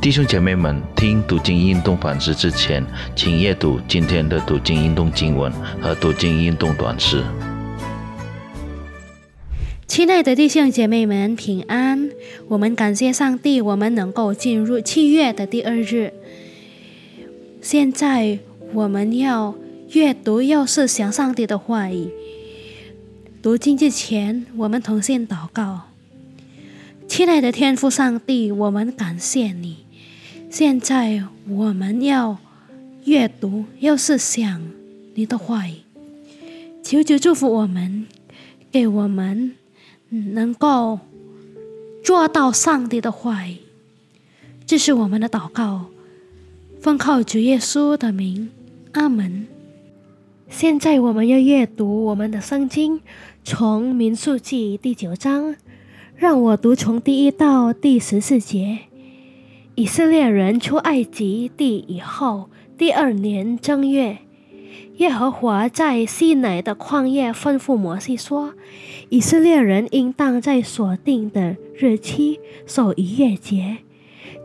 弟兄姐妹们，听读经运动反思之前，请阅读今天的读经运动经文和读经运动短诗。亲爱的弟兄姐妹们，平安！我们感谢上帝，我们能够进入七月的第二日。现在我们要阅读，又是想上帝的话语。读经之前，我们同心祷告。亲爱的天父上帝，我们感谢你。现在我们要阅读，又是想你的话语。求求祝福我们，给我们。能够做到上帝的话语，这是我们的祷告，奉靠主耶稣的名，阿门。现在我们要阅读我们的圣经，从民数记第九章，让我读从第一到第十四节。以色列人出埃及地以后，第二年正月。耶和华在西乃的旷野吩咐摩西说：“以色列人应当在所定的日期守逾越节，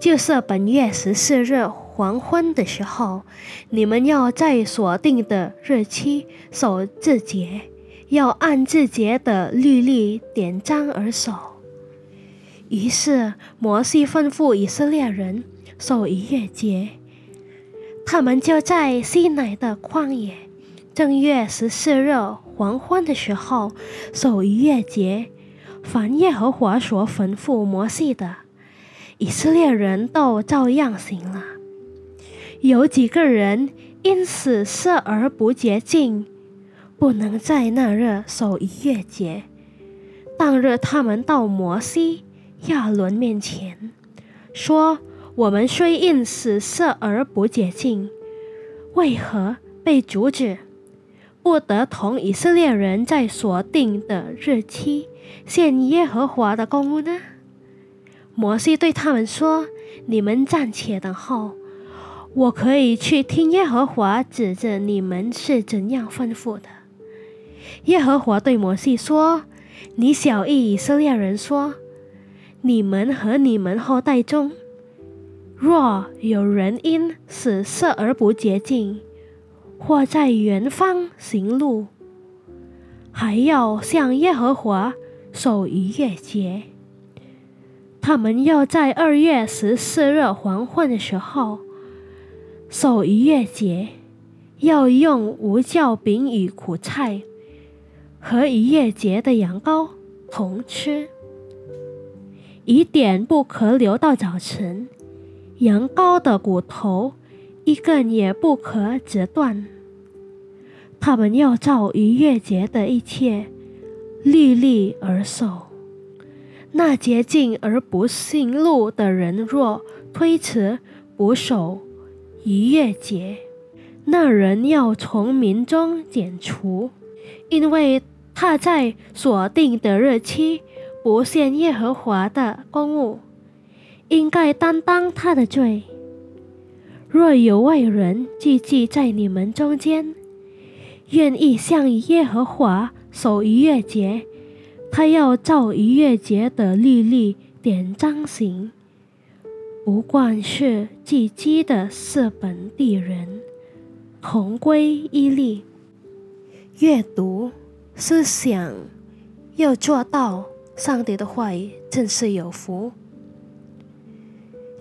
就是本月十四日黄昏的时候，你们要在所定的日期守自节，要按自节的律例典章而守。”于是摩西吩咐以色列人守逾越节。他们就在西乃的旷野，正月十四日黄昏的时候守逾越节。凡耶和华所吩咐摩西的，以色列人都照样行了。有几个人因此色而不洁净，不能在那日守逾越节。当日他们到摩西、亚伦面前，说。我们虽因死色而不洁净，为何被阻止，不得同以色列人在所定的日期献耶和华的公物呢？摩西对他们说：“你们暂且等候，我可以去听耶和华指着你们是怎样吩咐的。”耶和华对摩西说：“你小谕以色列人说，你们和你们后代中。”若有人因死色而不洁净，或在远方行路，还要向耶和华守逾越节。他们要在二月十四日黄昏的时候守逾越节，要用无酵饼与苦菜和逾越节的羊羔同吃，一点不可留到早晨。羊羔的骨头一根也不可折断。他们要照逾越节的一切律例而守。那洁净而不信路的人若推辞不守逾越节，那人要从民中剪除，因为他在所定的日期不献耶和华的公物。应该担当他的罪。若有外人聚集在你们中间，愿意向耶和华守逾越节，他要照逾越节的律例典章行。不管是聚集的是本地人，同归一例。阅读、思想，要做到上帝的话语，真是有福。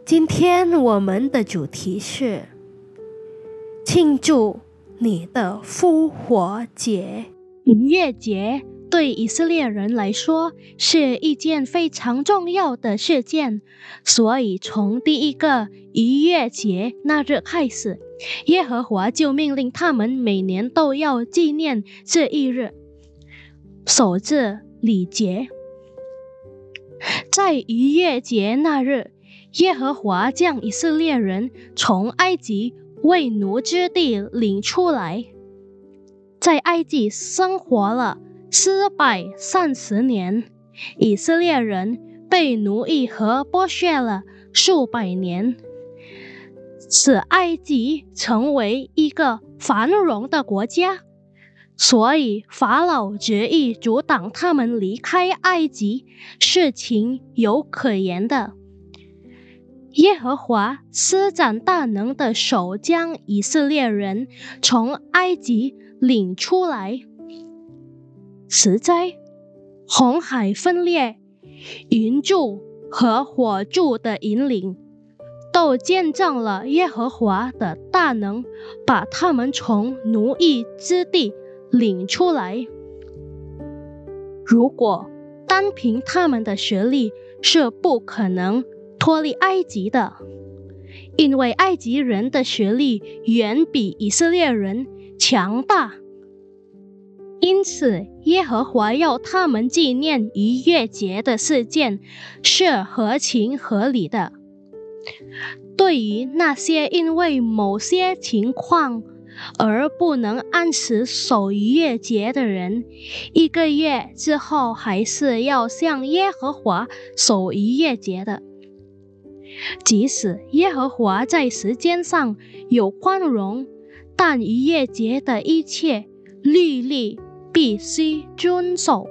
今天我们的主题是庆祝你的复活节。逾越节对以色列人来说是一件非常重要的事件，所以从第一个逾越节那日开始，耶和华就命令他们每年都要纪念这一日，守这礼节。在逾越节那日。耶和华将以色列人从埃及为奴之地领出来，在埃及生活了四百三十年。以色列人被奴役和剥削了数百年，使埃及成为一个繁荣的国家。所以法老决意阻挡他们离开埃及，是情有可原的。耶和华施展大能的手，将以色列人从埃及领出来。十灾，红海分裂，云柱和火柱的引领，都见证了耶和华的大能，把他们从奴役之地领出来。如果单凭他们的学历，是不可能。脱离埃及的，因为埃及人的学历远比以色列人强大，因此耶和华要他们纪念逾越节的事件是合情合理的。对于那些因为某些情况而不能按时守逾越节的人，一个月之后还是要向耶和华守逾越节的。即使耶和华在时间上有宽容，但逾越节的一切律例必须遵守。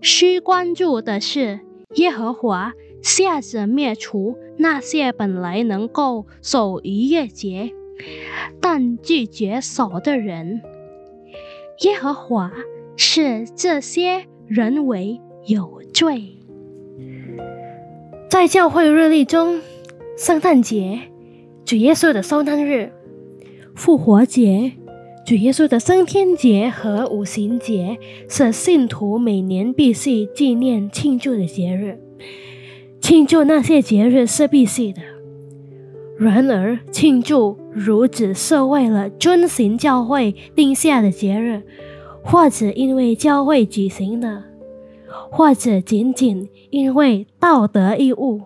需关注的是，耶和华下旨灭除那些本来能够守逾越节但拒绝少的人。耶和华视这些人为有罪。在教会日历中，圣诞节、主耶稣的受难日、复活节、主耶稣的升天节和五旬节是信徒每年必须纪念庆祝的节日。庆祝那些节日是必须的。然而，庆祝如只是为了遵循教会定下的节日，或者因为教会举行的。或者仅仅因为道德义务，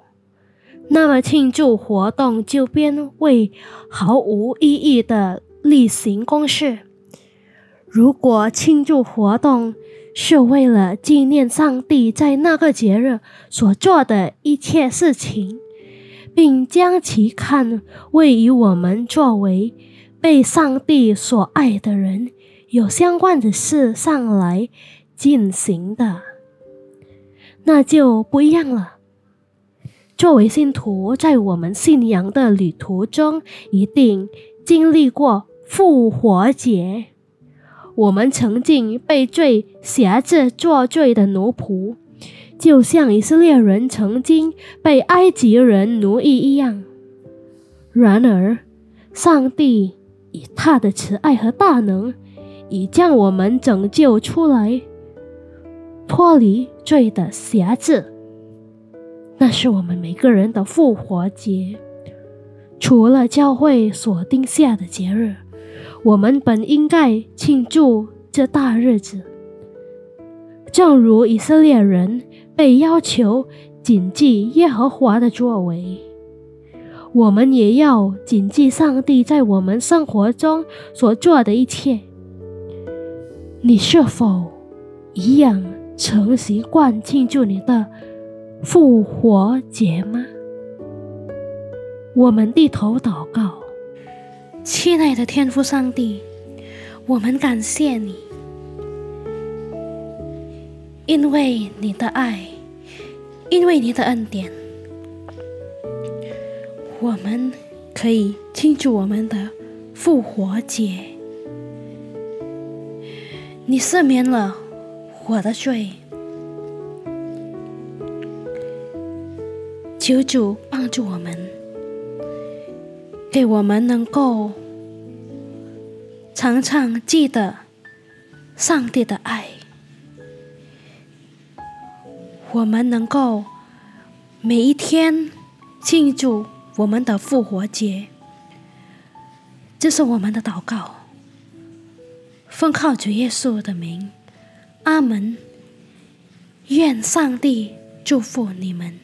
那么庆祝活动就变为毫无意义的例行公事。如果庆祝活动是为了纪念上帝在那个节日所做的一切事情，并将其看为与我们作为被上帝所爱的人有相关的事上来进行的。那就不一样了。作为信徒，在我们信仰的旅途中，一定经历过复活节。我们曾经被罪辖制作罪的奴仆，就像以色列人曾经被埃及人奴役一样。然而，上帝以他的慈爱和大能，已将我们拯救出来。脱离罪的辖制，那是我们每个人的复活节。除了教会所定下的节日，我们本应该庆祝这大日子。正如以色列人被要求谨记耶和华的作为，我们也要谨记上帝在我们生活中所做的一切。你是否一样？曾习惯庆祝你的复活节吗？我们低头祷告，亲爱的天父上帝，我们感谢你，因为你的爱，因为你的恩典，我们可以庆祝我们的复活节。你赦免了。我的罪，求主帮助我们，给我们能够常常记得上帝的爱，我们能够每一天庆祝我们的复活节，这是我们的祷告，奉靠主耶稣的名。阿门，愿上帝祝福你们。